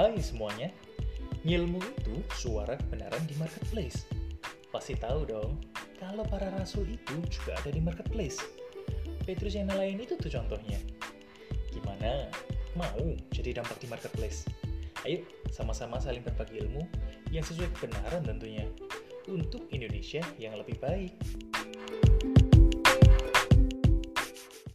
Hai semuanya, ngilmu itu suara kebenaran di marketplace. Pasti tahu dong, kalau para rasul itu juga ada di marketplace. Petrus yang lain itu tuh contohnya. Gimana? Mau jadi dampak di marketplace? Ayo, sama-sama saling berbagi ilmu yang sesuai kebenaran tentunya untuk Indonesia yang lebih baik.